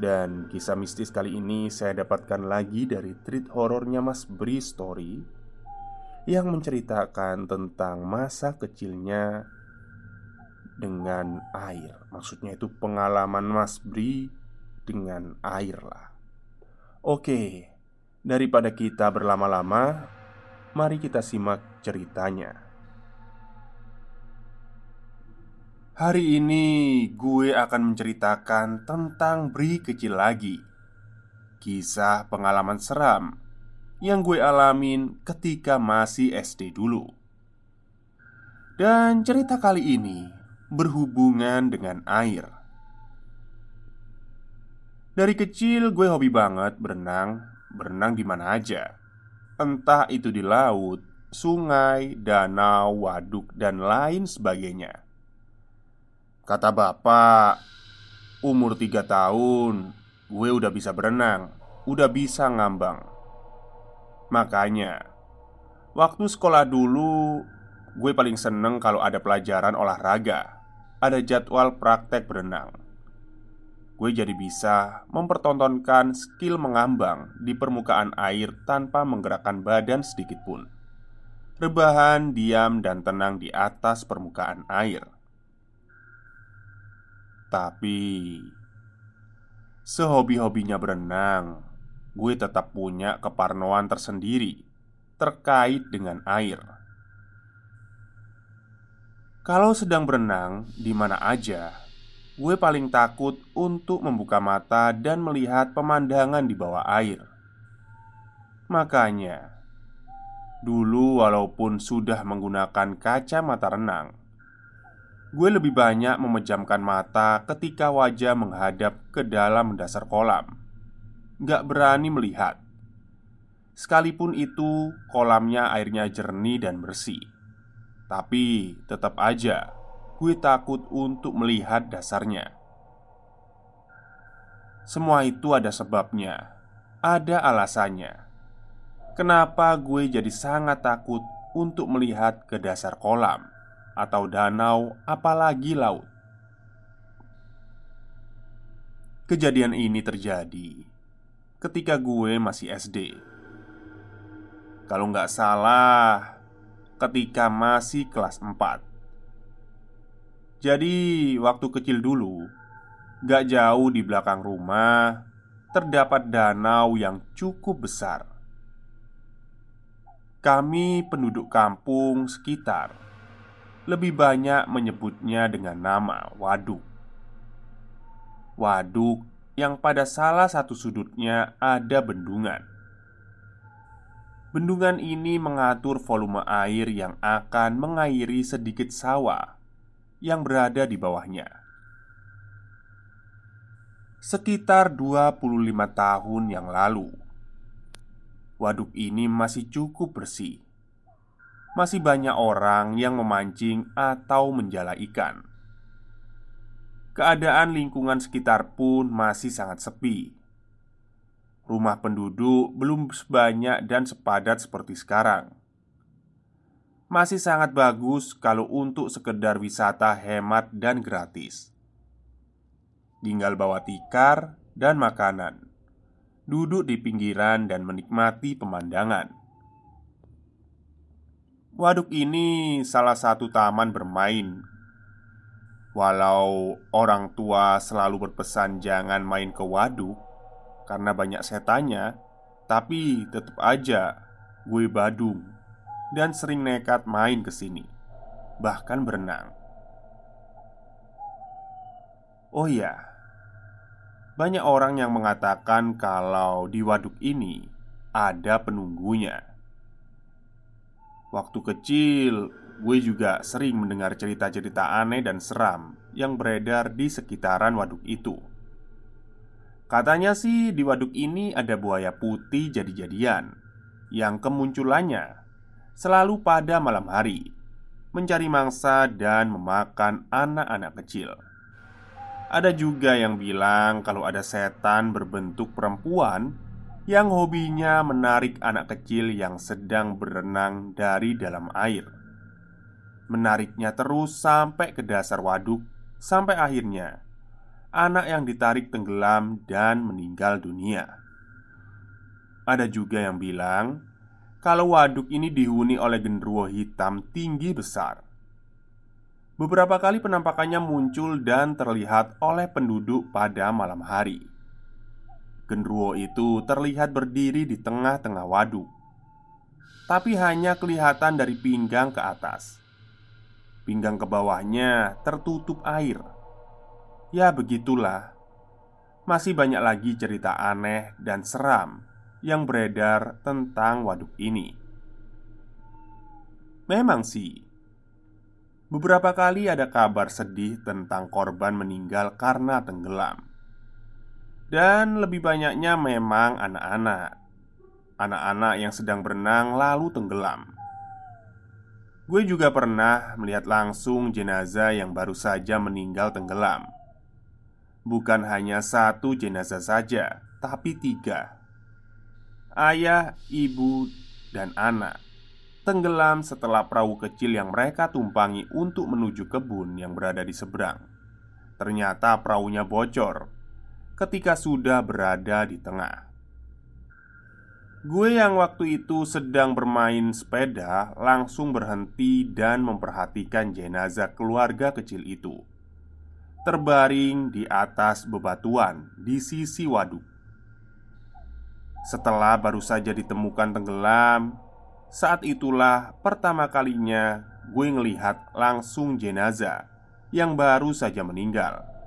dan kisah mistis kali ini saya dapatkan lagi dari treat horornya Mas Bri Story Yang menceritakan tentang masa kecilnya dengan air. Maksudnya itu pengalaman Mas Bri dengan air lah. Oke, daripada kita berlama-lama Mari kita simak ceritanya Hari ini gue akan menceritakan tentang Bri kecil lagi. Kisah pengalaman seram yang gue alamin ketika masih SD dulu. Dan cerita kali ini berhubungan dengan air. Dari kecil gue hobi banget berenang Berenang di mana aja. Entah itu di laut, sungai, danau, waduk, dan lain sebagainya Kata bapak Umur tiga tahun Gue udah bisa berenang Udah bisa ngambang. Makanya Waktu sekolah dulu Gue paling seneng kalau ada pelajaran olahraga Ada jadwal praktek berenang. Gue jadi bisa mempertontonkan skill mengambang di permukaan air tanpa menggerakkan badan sedikit pun. Rebahan, diam, dan tenang di atas permukaan air tapi Sehobi-hobinya berenang Gue tetap punya keparnoan tersendiri Terkait dengan air. Kalau sedang berenang di mana aja Gue paling takut untuk membuka mata dan melihat pemandangan di bawah air. Makanya Dulu walaupun sudah menggunakan kacamata renang Gue lebih banyak memejamkan mata ketika wajah menghadap ke dalam dasar kolam. Gak berani melihat. Sekalipun itu kolamnya airnya jernih dan bersih. Tapi tetap aja gue takut untuk melihat dasarnya. Semua itu ada sebabnya Ada alasannya. Kenapa gue jadi sangat takut untuk melihat ke dasar kolam atau danau, apalagi laut. Kejadian ini terjadi ketika gue masih SD. Kalau nggak salah, ketika masih kelas 4. Jadi, waktu kecil dulu, gak jauh di belakang rumah terdapat danau yang cukup besar. Kami penduduk kampung sekitar lebih banyak menyebutnya dengan nama waduk. Waduk yang pada salah satu sudutnya ada bendungan. Bendungan ini mengatur volume air yang akan mengairi sedikit sawah yang berada di bawahnya. Sekitar 25 tahun yang lalu, waduk ini masih cukup bersih masih banyak orang yang memancing atau menjala ikan. Keadaan lingkungan sekitar pun masih sangat sepi. Rumah penduduk belum sebanyak dan sepadat seperti sekarang. Masih sangat bagus kalau untuk sekedar wisata hemat dan gratis. Tinggal bawa tikar dan makanan. Duduk di pinggiran dan menikmati pemandangan. Waduk ini salah satu taman bermain. Walau orang tua selalu berpesan jangan main ke waduk, karena banyak setannya, tapi tetap aja gue badung dan sering nekat main ke sini, bahkan berenang. Oh iya, banyak orang yang mengatakan kalau di waduk ini ada penunggunya. Waktu kecil, gue juga sering mendengar cerita-cerita aneh dan seram yang beredar di sekitaran waduk itu. Katanya sih di waduk ini ada buaya putih jadi-jadian Yang kemunculannya selalu pada malam hari Mencari mangsa dan memakan anak-anak kecil Ada juga yang bilang kalau ada setan berbentuk perempuan Yang hobinya menarik anak kecil yang sedang berenang dari dalam air Menariknya terus sampai ke dasar waduk Sampai akhirnya anak yang ditarik tenggelam dan meninggal dunia. Ada juga yang bilang kalau waduk ini dihuni oleh genderuwo hitam tinggi besar. Beberapa kali penampakannya muncul dan terlihat oleh penduduk pada malam hari. Genderuwo itu terlihat berdiri di tengah-tengah waduk, tapi hanya kelihatan dari pinggang ke atas. Pinggang ke bawahnya tertutup air. Ya begitulah. Masih banyak lagi cerita aneh dan seram Yang beredar tentang waduk ini. Memang sih Beberapa kali ada kabar sedih tentang korban meninggal karena tenggelam Dan lebih banyaknya memang anak-anak. Anak-anak yang sedang berenang lalu tenggelam. Gue juga pernah melihat langsung jenazah yang baru saja meninggal tenggelam. Bukan hanya satu jenazah saja, tapi tiga. Ayah, ibu, dan anak Tenggelam setelah perahu kecil yang mereka tumpangi untuk menuju kebun yang berada di seberang. Ternyata perahunya bocor Ketika sudah berada di tengah Gue yang waktu itu sedang bermain sepeda langsung berhenti dan memperhatikan jenazah keluarga kecil itu terbaring di atas bebatuan di sisi waduk. Setelah baru saja ditemukan tenggelam, saat itulah pertama kalinya gue ngelihat langsung jenazah yang baru saja meninggal.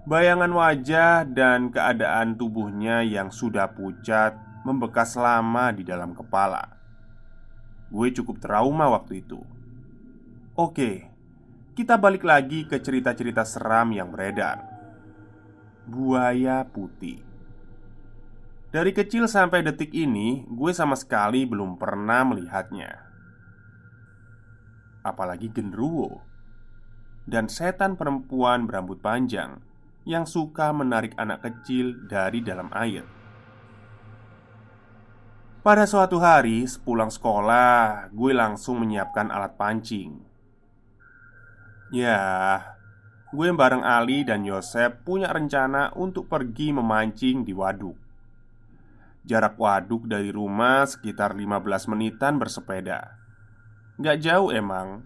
Bayangan wajah dan keadaan tubuhnya yang sudah pucat membekas lama di dalam kepala. Gue cukup trauma waktu itu. Oke, kita balik lagi ke cerita-cerita seram yang beredar. Buaya putih. Dari kecil sampai detik ini, gue sama sekali belum pernah melihatnya. Apalagi genderuwo dan setan perempuan berambut panjang yang suka menarik anak kecil dari dalam air. Pada suatu hari, sepulang sekolah, gue langsung menyiapkan alat pancing Ya, gue bareng Ali dan Yosep punya rencana untuk pergi memancing di waduk. Jarak waduk dari rumah sekitar 15 menitan bersepeda. Gak jauh emang.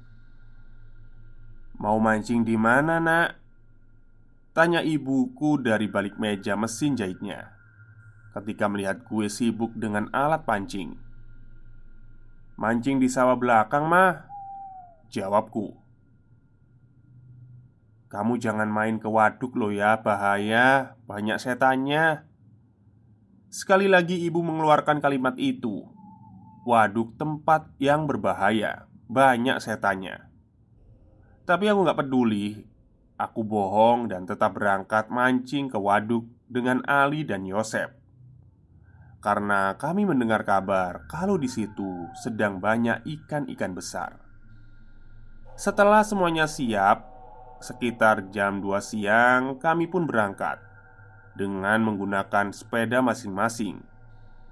Mau mancing di mana, Nak? Tanya ibuku dari balik meja mesin jahitnya Ketika melihat gue sibuk dengan alat pancing Mancing di sawah belakang, mah Jawabku kamu jangan main ke waduk lo ya, bahaya, banyak setannya. Sekali lagi ibu mengeluarkan kalimat itu. Waduk tempat yang berbahaya, banyak setannya. Tapi aku gak peduli. Aku bohong dan tetap berangkat mancing ke waduk dengan Ali dan Yosep. Karena kami mendengar kabar kalau di situ sedang banyak ikan-ikan besar. Setelah semuanya siap, Sekitar jam 2 siang kami pun berangkat dengan menggunakan sepeda masing-masing.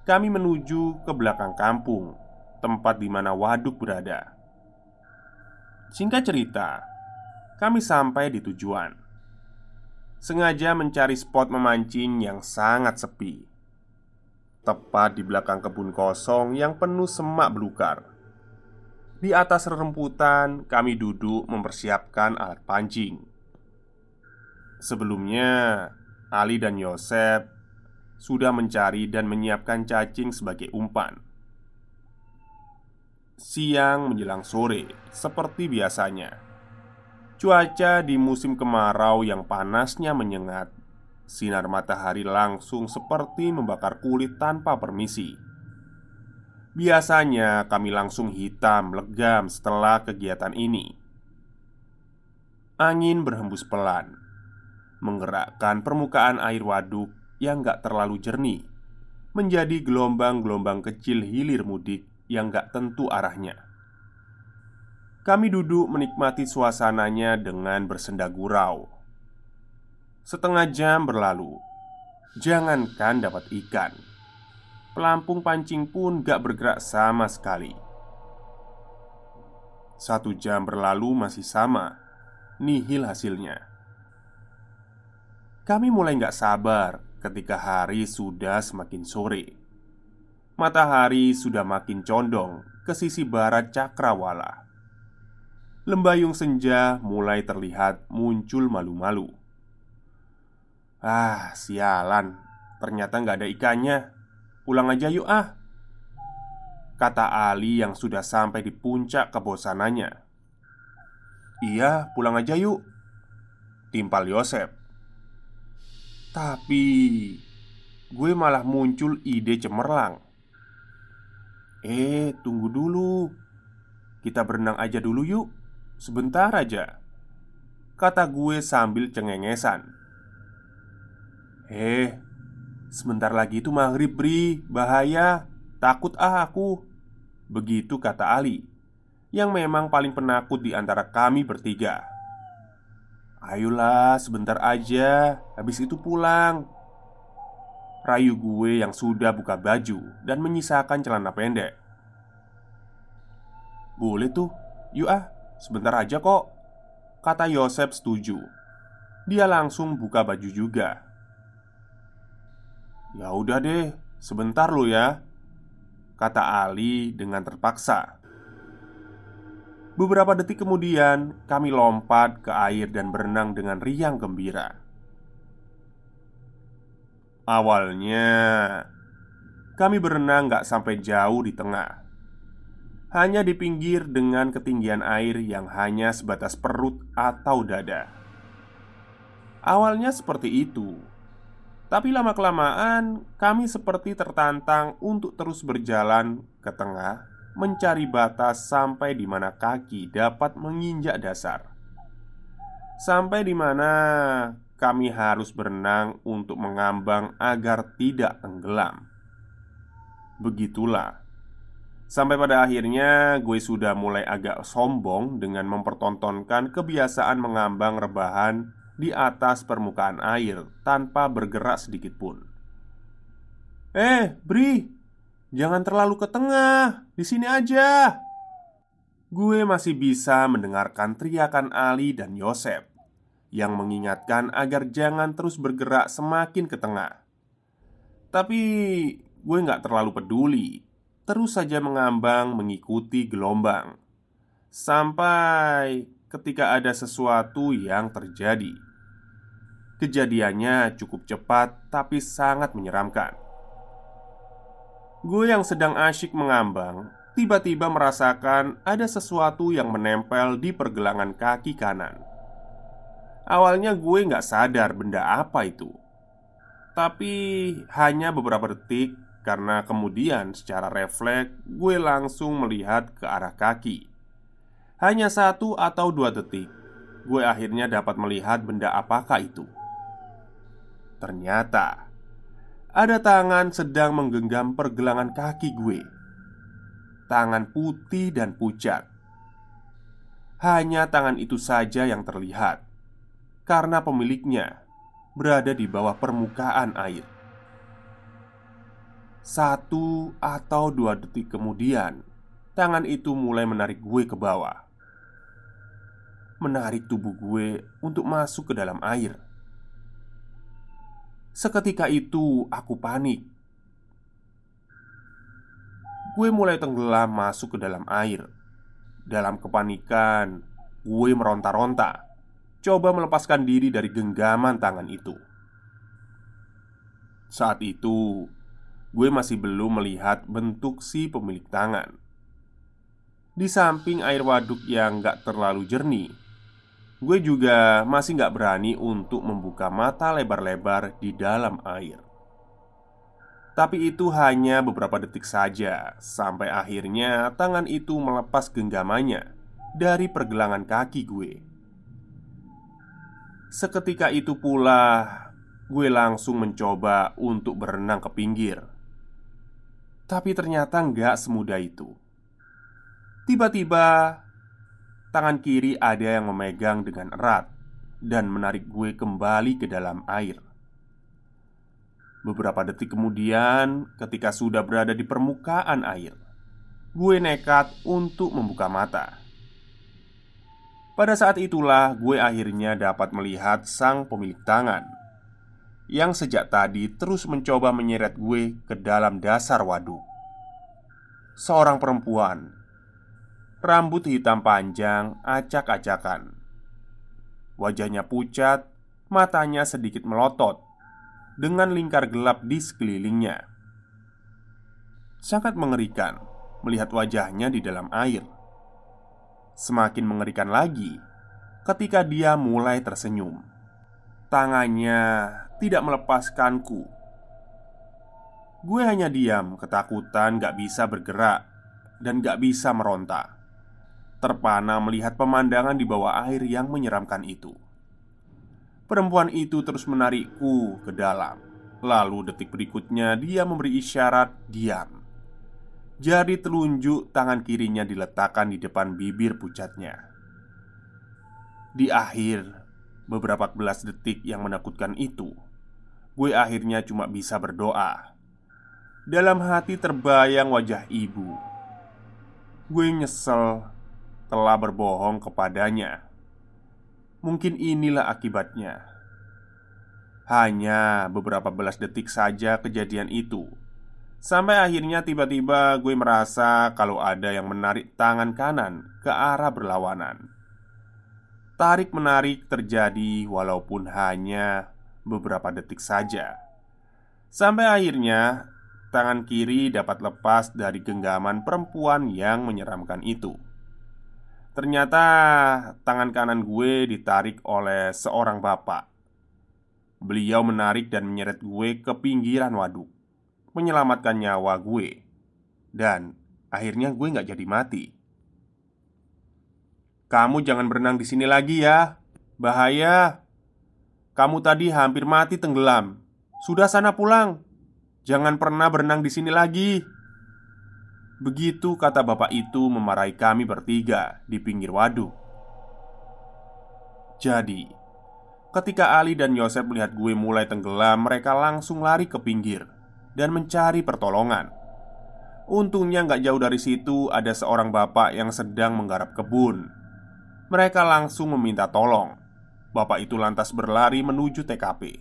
Kami menuju ke belakang kampung, tempat di mana waduk berada. Singkat cerita, kami sampai di tujuan. Sengaja mencari spot memancing yang sangat sepi, tepat di belakang kebun kosong yang penuh semak belukar. Di atas rerumputan, kami duduk mempersiapkan alat pancing. Sebelumnya, Ali dan Yosef sudah mencari dan menyiapkan cacing sebagai umpan. Siang menjelang sore, seperti biasanya, cuaca di musim kemarau yang panasnya menyengat, sinar matahari langsung seperti membakar kulit tanpa permisi. Biasanya kami langsung hitam legam setelah kegiatan ini. Angin berhembus pelan, menggerakkan permukaan air waduk yang gak terlalu jernih menjadi gelombang-gelombang kecil hilir mudik yang gak tentu arahnya. Kami duduk menikmati suasananya dengan bersenda gurau. Setengah jam berlalu, jangankan dapat ikan. Pelampung pancing pun gak bergerak sama sekali. Satu jam berlalu masih sama. Nihil hasilnya. Kami mulai gak sabar ketika hari sudah semakin sore. Matahari sudah makin condong ke sisi barat cakrawala Lembayung senja mulai terlihat muncul malu-malu. Ah, sialan. Ternyata nggak ada ikannya. Pulang aja yuk ah. Kata Ali yang sudah sampai di puncak kebosanannya. Iya pulang aja yuk. Timpal Yosep. Tapi Gue malah muncul ide cemerlang. Eh tunggu dulu. Kita berenang aja dulu yuk Sebentar aja Kata gue sambil cengengesan. Eh Sebentar lagi itu maghrib Bri. Bahaya. Takut ah aku. Begitu kata Ali Yang memang paling penakut di antara kami bertiga. Ayolah sebentar aja. Habis itu pulang. Rayu gue yang sudah buka baju Dan menyisakan celana pendek. Boleh tuh. Yuk ah Sebentar aja kok Kata Yosep setuju. Dia langsung buka baju juga. Ya udah deh, sebentar lo ya Kata Ali dengan terpaksa. Beberapa detik kemudian kami lompat ke air dan berenang dengan riang gembira. Awalnya Kami berenang gak sampai jauh di tengah Hanya di pinggir dengan ketinggian air yang hanya sebatas perut atau dada. Awalnya seperti itu tapi lama-kelamaan kami seperti tertantang untuk terus berjalan ke tengah Mencari batas sampai di mana kaki dapat menginjak dasar. Sampai di mana kami harus berenang untuk mengambang agar tidak tenggelam. Begitulah Sampai pada akhirnya gue sudah mulai agak sombong dengan mempertontonkan kebiasaan mengambang rebahan di atas permukaan air tanpa bergerak sedikit pun. "Eh, Bri, jangan terlalu ke tengah, di sini aja." Gue masih bisa mendengarkan teriakan Ali dan Yosep yang mengingatkan agar jangan terus bergerak semakin ke tengah. Tapi gue nggak terlalu peduli, terus saja mengambang mengikuti gelombang sampai ketika ada sesuatu yang terjadi. Kejadiannya cukup cepat, tapi sangat menyeramkan. Gue yang sedang asyik mengambang, tiba-tiba merasakan ada sesuatu yang menempel di pergelangan kaki kanan. Awalnya gue nggak sadar benda apa itu, tapi hanya beberapa detik karena kemudian secara refleks gue langsung melihat ke arah kaki. Hanya satu atau dua detik Gue akhirnya dapat melihat benda apakah itu Ternyata Ada tangan sedang menggenggam pergelangan kaki gue Tangan putih dan pucat Hanya tangan itu saja yang terlihat Karena pemiliknya berada di bawah permukaan air. Satu atau dua detik kemudian, tangan itu mulai menarik gue ke bawah, menarik tubuh gue untuk masuk ke dalam air. Seketika itu, aku panik. Gue mulai tenggelam masuk ke dalam air. Dalam kepanikan, gue meronta-ronta, coba melepaskan diri dari genggaman tangan itu. Saat itu, gue masih belum melihat bentuk si pemilik tangan. Di samping air waduk yang gak terlalu jernih, gue juga masih gak berani untuk membuka mata lebar-lebar di dalam air. Tapi itu hanya beberapa detik saja, sampai akhirnya tangan itu melepas genggamannya dari pergelangan kaki gue. Seketika itu pula, gue langsung mencoba untuk berenang ke pinggir. Tapi ternyata nggak semudah itu. Tiba-tiba, tangan kiri ada yang memegang dengan erat dan menarik gue kembali ke dalam air. Beberapa detik kemudian, ketika sudah berada di permukaan air, gue nekat untuk membuka mata. Pada saat itulah gue akhirnya dapat melihat sang pemilik tangan Yang sejak tadi terus mencoba menyeret gue ke dalam dasar waduk. Seorang perempuan. Rambut hitam panjang, acak-acakan. Wajahnya pucat, matanya sedikit melotot Dengan lingkar gelap di sekelilingnya. Sangat mengerikan melihat wajahnya di dalam air. Semakin mengerikan lagi ketika dia mulai tersenyum. Tangannya tidak melepaskanku. Gue hanya diam, ketakutan, gak bisa bergerak, dan gak bisa meronta. Terpana melihat pemandangan di bawah air yang menyeramkan itu. Perempuan itu terus menarikku ke dalam. Lalu, detik berikutnya, dia memberi isyarat diam. Jari telunjuk tangan kirinya diletakkan di depan bibir pucatnya. Di akhir beberapa belas detik yang menakutkan itu, gue akhirnya cuma bisa berdoa. Dalam hati terbayang wajah ibu. Gue nyesel telah berbohong kepadanya. Mungkin inilah akibatnya. Hanya beberapa belas detik saja kejadian itu Sampai akhirnya tiba-tiba gue merasa kalau ada yang menarik tangan kanan ke arah berlawanan. Tarik-menarik terjadi walaupun hanya beberapa detik saja. Sampai akhirnya tangan kiri dapat lepas dari genggaman perempuan yang menyeramkan itu. Ternyata tangan kanan gue ditarik oleh seorang bapak. Beliau menarik dan menyeret gue ke pinggiran waduk menyelamatkan nyawa gue, dan akhirnya gue nggak jadi mati. Kamu jangan berenang di sini lagi ya, bahaya. Kamu tadi hampir mati tenggelam. Sudah sana pulang. Jangan pernah berenang di sini lagi. Begitu kata bapak itu memarahi kami bertiga di pinggir waduk. Jadi, ketika Ali dan Yosef melihat gue mulai tenggelam, mereka langsung lari ke pinggir dan mencari pertolongan. Untungnya nggak jauh dari situ ada seorang bapak yang sedang menggarap kebun. Mereka langsung meminta tolong. Bapak itu lantas berlari menuju TKP.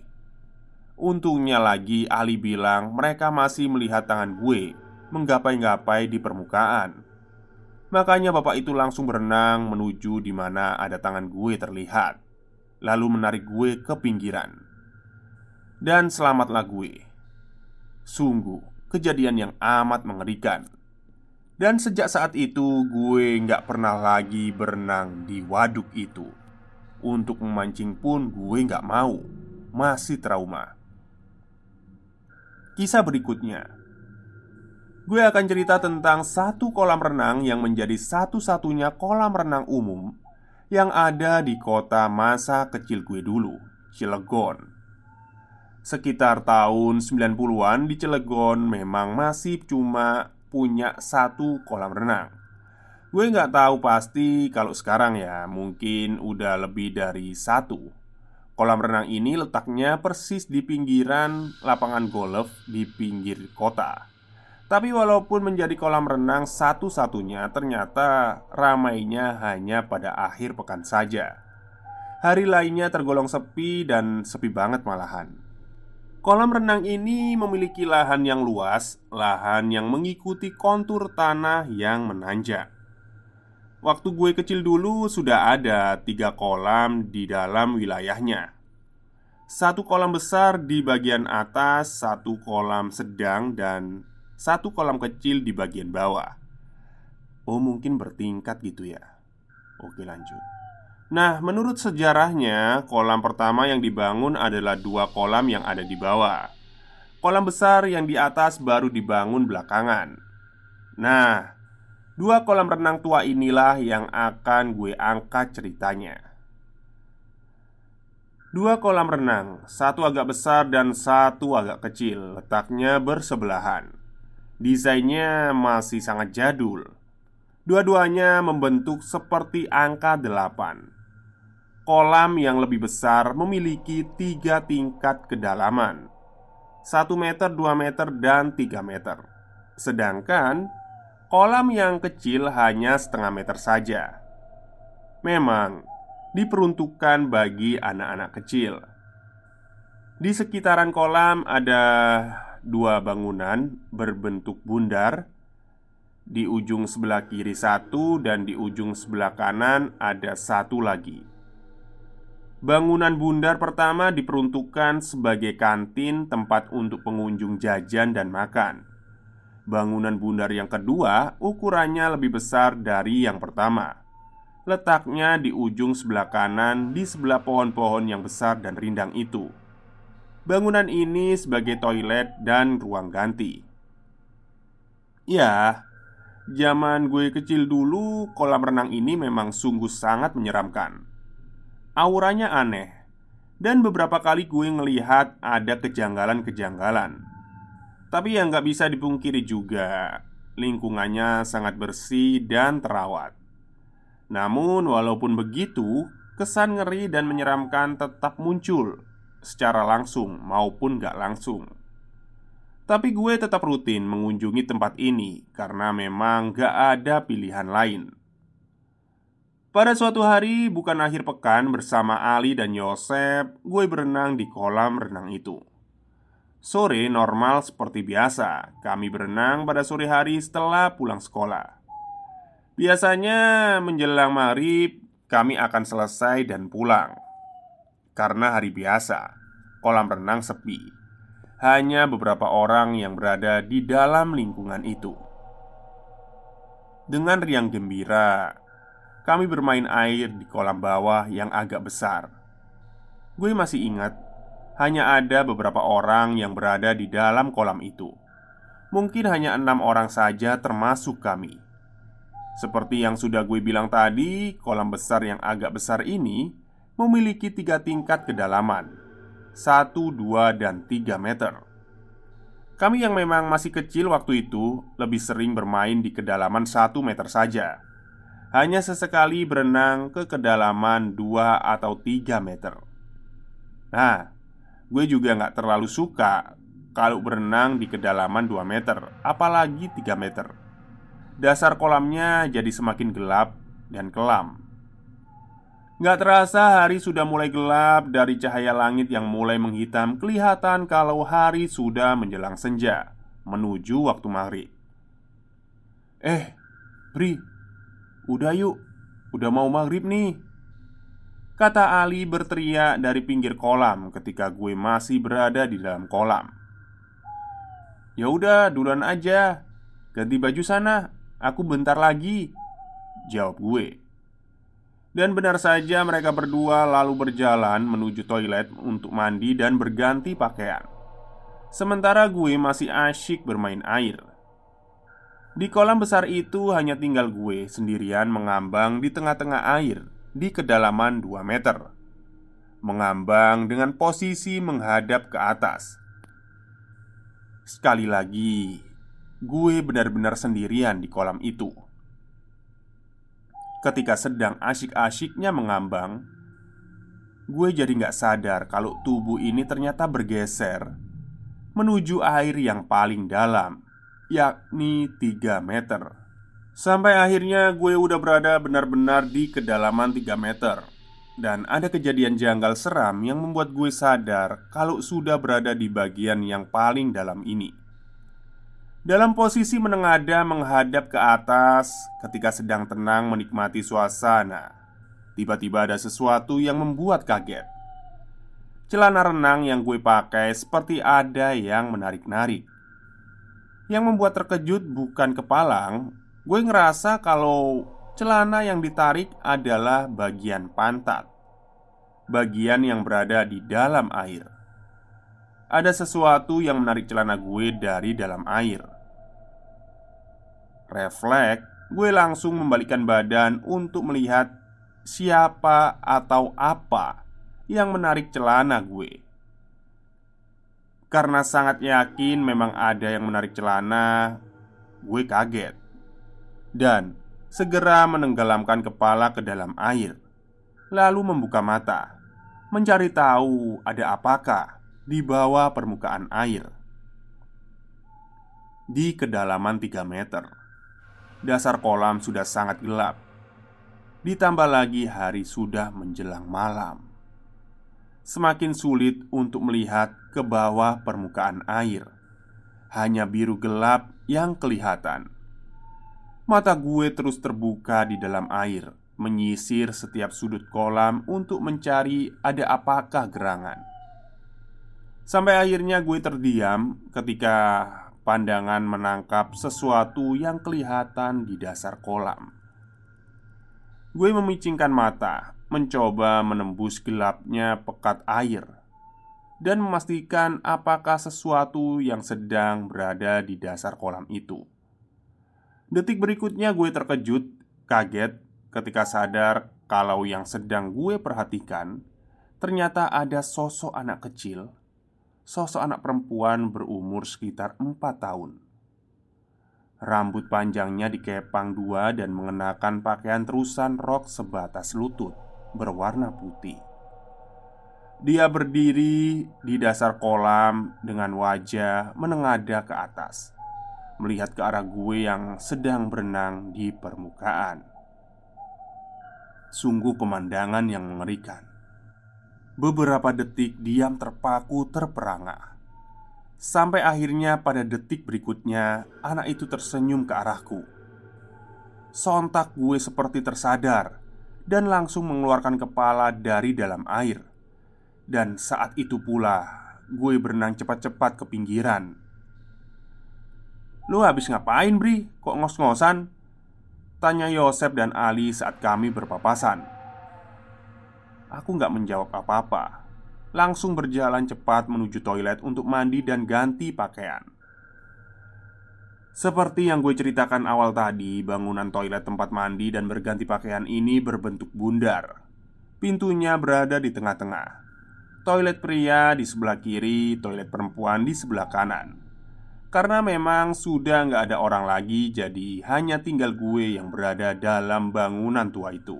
Untungnya lagi Ali bilang mereka masih melihat tangan gue menggapai-gapai di permukaan. Makanya bapak itu langsung berenang menuju di mana ada tangan gue terlihat Lalu menarik gue ke pinggiran Dan selamatlah gue Sungguh, kejadian yang amat mengerikan. Dan sejak saat itu, gue nggak pernah lagi berenang di waduk itu. Untuk memancing pun gue nggak mau, masih trauma. Kisah berikutnya, gue akan cerita tentang satu kolam renang yang menjadi satu-satunya kolam renang umum yang ada di kota masa kecil gue dulu, Cilegon. Sekitar tahun 90-an di Cilegon memang masih cuma punya satu kolam renang Gue nggak tahu pasti kalau sekarang ya mungkin udah lebih dari satu Kolam renang ini letaknya persis di pinggiran lapangan golf di pinggir kota. Tapi walaupun menjadi kolam renang satu-satunya, ternyata ramainya hanya pada akhir pekan saja. Hari lainnya tergolong sepi dan sepi banget malahan. Kolam renang ini memiliki lahan yang luas, lahan yang mengikuti kontur tanah yang menanjak. Waktu gue kecil dulu sudah ada tiga kolam di dalam wilayahnya. Satu kolam besar di bagian atas, satu kolam sedang, dan satu kolam kecil di bagian bawah. Oh, mungkin bertingkat gitu ya. Oke, lanjut. Nah, menurut sejarahnya, kolam pertama yang dibangun adalah dua kolam yang ada di bawah. Kolam besar yang di atas baru dibangun belakangan. Nah, dua kolam renang tua inilah yang akan gue angkat ceritanya. Dua kolam renang, satu agak besar dan satu agak kecil, letaknya bersebelahan. Desainnya masih sangat jadul Dua-duanya membentuk seperti angka delapan Kolam yang lebih besar memiliki tiga tingkat kedalaman satu meter, dua meter, dan tiga meter Sedangkan kolam yang kecil hanya setengah meter saja Memang diperuntukkan bagi anak-anak kecil Di sekitaran kolam ada dua bangunan berbentuk bundar. Di ujung sebelah kiri satu, dan di ujung sebelah kanan ada satu lagi. Bangunan bundar pertama diperuntukkan sebagai kantin tempat untuk pengunjung jajan dan makan. Bangunan bundar yang kedua ukurannya lebih besar dari yang pertama. Letaknya di ujung sebelah kanan, di sebelah pohon-pohon yang besar dan rindang itu. Bangunan ini sebagai toilet dan ruang ganti. Ya, zaman gue kecil dulu, kolam renang ini memang sungguh sangat menyeramkan. Auranya aneh, dan beberapa kali gue ngelihat ada kejanggalan-kejanggalan. Tapi yang gak bisa dipungkiri juga, lingkungannya sangat bersih dan terawat. Namun, walaupun begitu, kesan ngeri dan menyeramkan tetap muncul secara langsung maupun gak langsung. Tapi gue tetap rutin mengunjungi tempat ini karena memang gak ada pilihan lain. Pada suatu hari, bukan akhir pekan, bersama Ali dan Yosep, gue berenang di kolam renang itu. Sore normal seperti biasa, kami berenang pada sore hari setelah pulang sekolah. Biasanya menjelang maghrib, kami akan selesai dan pulang. Karena hari biasa, kolam renang sepi. Hanya beberapa orang yang berada di dalam lingkungan itu. Dengan riang gembira, kami bermain air di kolam bawah yang agak besar. Gue masih ingat, hanya ada beberapa orang yang berada di dalam kolam itu. Mungkin hanya enam orang saja, termasuk kami. Seperti yang sudah gue bilang tadi, kolam besar yang agak besar ini memiliki tiga tingkat kedalaman satu, dua, dan tiga meter Kami yang memang masih kecil waktu itu Lebih sering bermain di kedalaman satu meter saja Hanya sesekali berenang ke kedalaman dua atau tiga meter Nah, gue juga nggak terlalu suka Kalau berenang di kedalaman 2 meter Apalagi 3 meter. Dasar kolamnya jadi semakin gelap dan kelam. Gak terasa hari sudah mulai gelap dari cahaya langit yang mulai menghitam Kelihatan kalau hari sudah menjelang senja Menuju waktu maghrib. Eh, Bri Udah yuk. Udah mau maghrib nih Kata Ali berteriak dari pinggir kolam ketika gue masih berada di dalam kolam. Ya udah, duluan aja. Ganti baju sana. Aku bentar lagi Jawab gue. Dan benar saja mereka berdua lalu berjalan menuju toilet untuk mandi dan berganti pakaian. Sementara gue masih asyik bermain air. Di kolam besar itu hanya tinggal gue sendirian mengambang di tengah-tengah air Di kedalaman 2 meter Mengambang dengan posisi menghadap ke atas Sekali lagi Gue benar-benar sendirian di kolam itu Ketika sedang asyik-asyiknya mengambang, gue jadi nggak sadar kalau tubuh ini ternyata bergeser menuju air yang paling dalam, yakni 3 meter. Sampai akhirnya gue udah berada benar-benar di kedalaman 3 meter Dan ada kejadian janggal seram yang membuat gue sadar kalau sudah berada di bagian yang paling dalam ini dalam posisi menengada menghadap ke atas ketika sedang tenang menikmati suasana. Tiba-tiba ada sesuatu yang membuat kaget. Celana renang yang gue pakai seperti ada yang menarik-narik. Yang membuat terkejut bukan kepalang, gue ngerasa kalau celana yang ditarik adalah bagian pantat. Bagian yang berada di dalam air ada sesuatu yang menarik celana gue dari dalam air. Refleks, gue langsung membalikkan badan untuk melihat siapa atau apa yang menarik celana gue. Karena sangat yakin memang ada yang menarik celana, gue kaget dan segera menenggelamkan kepala ke dalam air, lalu membuka mata, mencari tahu ada apakah di bawah permukaan air. Di kedalaman 3 meter, dasar kolam sudah sangat gelap. Ditambah lagi hari sudah menjelang malam. Semakin sulit untuk melihat ke bawah permukaan air. Hanya biru gelap yang kelihatan. Mata gue terus terbuka di dalam air, menyisir setiap sudut kolam untuk mencari ada apakah gerangan. Sampai akhirnya gue terdiam ketika pandangan menangkap sesuatu yang kelihatan di dasar kolam. Gue memicingkan mata, mencoba menembus gelapnya pekat air, dan memastikan apakah sesuatu yang sedang berada di dasar kolam itu. Detik berikutnya, gue terkejut, kaget ketika sadar kalau yang sedang gue perhatikan ternyata ada sosok anak kecil sosok anak perempuan berumur sekitar empat tahun. Rambut panjangnya dikepang dua dan mengenakan pakaian terusan rok sebatas lutut berwarna putih. Dia berdiri di dasar kolam dengan wajah menengadah ke atas, melihat ke arah gue yang sedang berenang di permukaan. Sungguh pemandangan yang mengerikan. Beberapa detik diam terpaku terperangah Sampai akhirnya pada detik berikutnya Anak itu tersenyum ke arahku Sontak gue seperti tersadar Dan langsung mengeluarkan kepala dari dalam air Dan saat itu pula Gue berenang cepat-cepat ke pinggiran Lu habis ngapain Bri? Kok ngos-ngosan? Tanya Yosep dan Ali saat kami berpapasan. Aku nggak menjawab apa-apa. Langsung berjalan cepat menuju toilet untuk mandi dan ganti pakaian. Seperti yang gue ceritakan awal tadi Bangunan toilet tempat mandi dan berganti pakaian ini berbentuk bundar. Pintunya berada di tengah-tengah. Toilet pria di sebelah kiri, toilet perempuan di sebelah kanan Karena memang sudah nggak ada orang lagi Jadi hanya tinggal gue yang berada dalam bangunan tua itu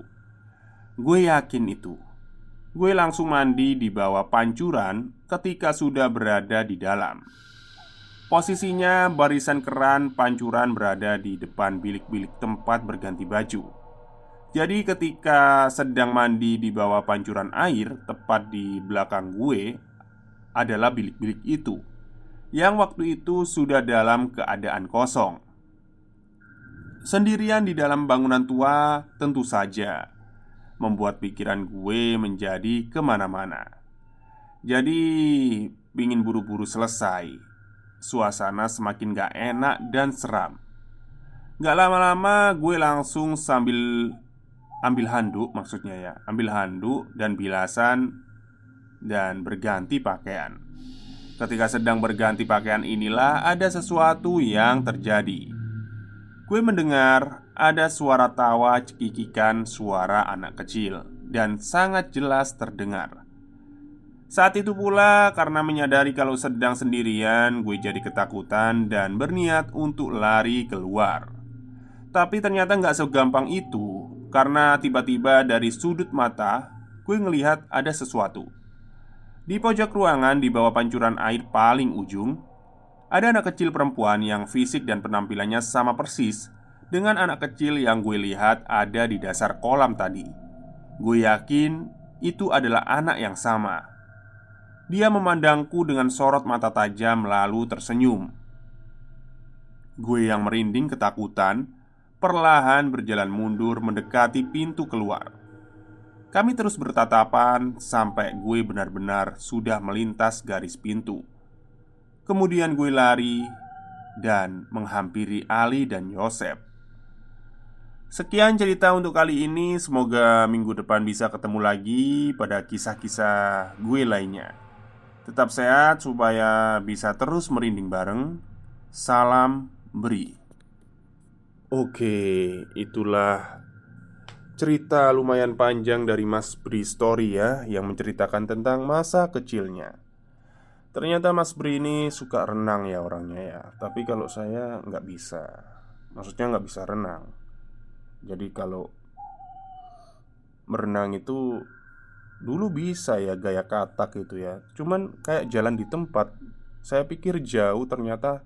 Gue yakin itu Gue langsung mandi di bawah pancuran ketika sudah berada di dalam. Posisinya barisan keran pancuran berada di depan bilik-bilik tempat berganti baju. Jadi ketika sedang mandi di bawah pancuran air tepat di belakang gue adalah bilik-bilik itu yang waktu itu sudah dalam keadaan kosong. Sendirian di dalam bangunan tua, tentu saja membuat pikiran gue menjadi ke mana-mana. Jadi, pingin buru-buru selesai. Suasana semakin gak enak dan seram. Gak lama-lama gue langsung sambil ambil handuk maksudnya ya Ambil handuk dan bilasan dan berganti pakaian Ketika sedang berganti pakaian inilah ada sesuatu yang terjadi Gue mendengar ada suara tawa cekikikan suara anak kecil dan sangat jelas terdengar. Saat itu pula, karena menyadari kalau sedang sendirian, gue jadi ketakutan dan berniat untuk lari keluar. Tapi ternyata nggak segampang itu, karena tiba-tiba dari sudut mata gue ngelihat ada sesuatu. Di pojok ruangan di bawah pancuran air paling ujung, ada anak kecil perempuan yang fisik dan penampilannya sama persis dengan anak kecil yang gue lihat ada di dasar kolam tadi. Gue yakin itu adalah anak yang sama. Dia memandangku dengan sorot mata tajam, lalu tersenyum. Gue yang merinding ketakutan, perlahan berjalan mundur mendekati pintu keluar. Kami terus bertatapan sampai gue benar-benar sudah melintas garis pintu. Kemudian gue lari dan menghampiri Ali dan Yosef. Sekian cerita untuk kali ini. Semoga minggu depan bisa ketemu lagi pada kisah-kisah gue lainnya. Tetap sehat supaya bisa terus merinding bareng. Salam beri. Oke, itulah cerita lumayan panjang dari Mas Bri Story ya Yang menceritakan tentang masa kecilnya. Ternyata Mas Bri ini suka renang ya orangnya ya Tapi kalau saya nggak bisa. Maksudnya nggak bisa renang. Jadi kalau Merenang itu Dulu bisa ya gaya katak gitu ya. Cuman kayak jalan di tempat Saya pikir jauh ternyata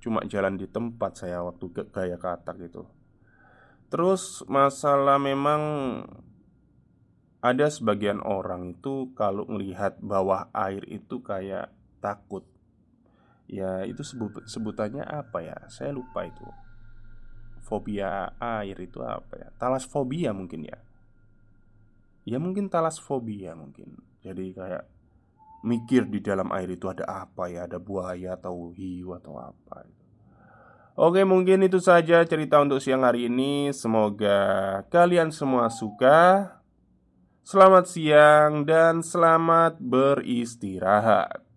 Cuma jalan di tempat saya waktu gaya katak itu Terus masalah memang ada sebagian orang itu kalau melihat bawah air itu kayak takut. Ya itu sebut sebutannya apa ya? Saya lupa itu. Fobia air itu apa ya? Talasfobia mungkin ya. Ya mungkin talasfobia mungkin. Jadi kayak mikir di dalam air itu ada apa ya? Ada buaya atau hiu atau apa. Oke, mungkin itu saja cerita untuk siang hari ini. Semoga kalian semua suka. Selamat siang dan selamat beristirahat.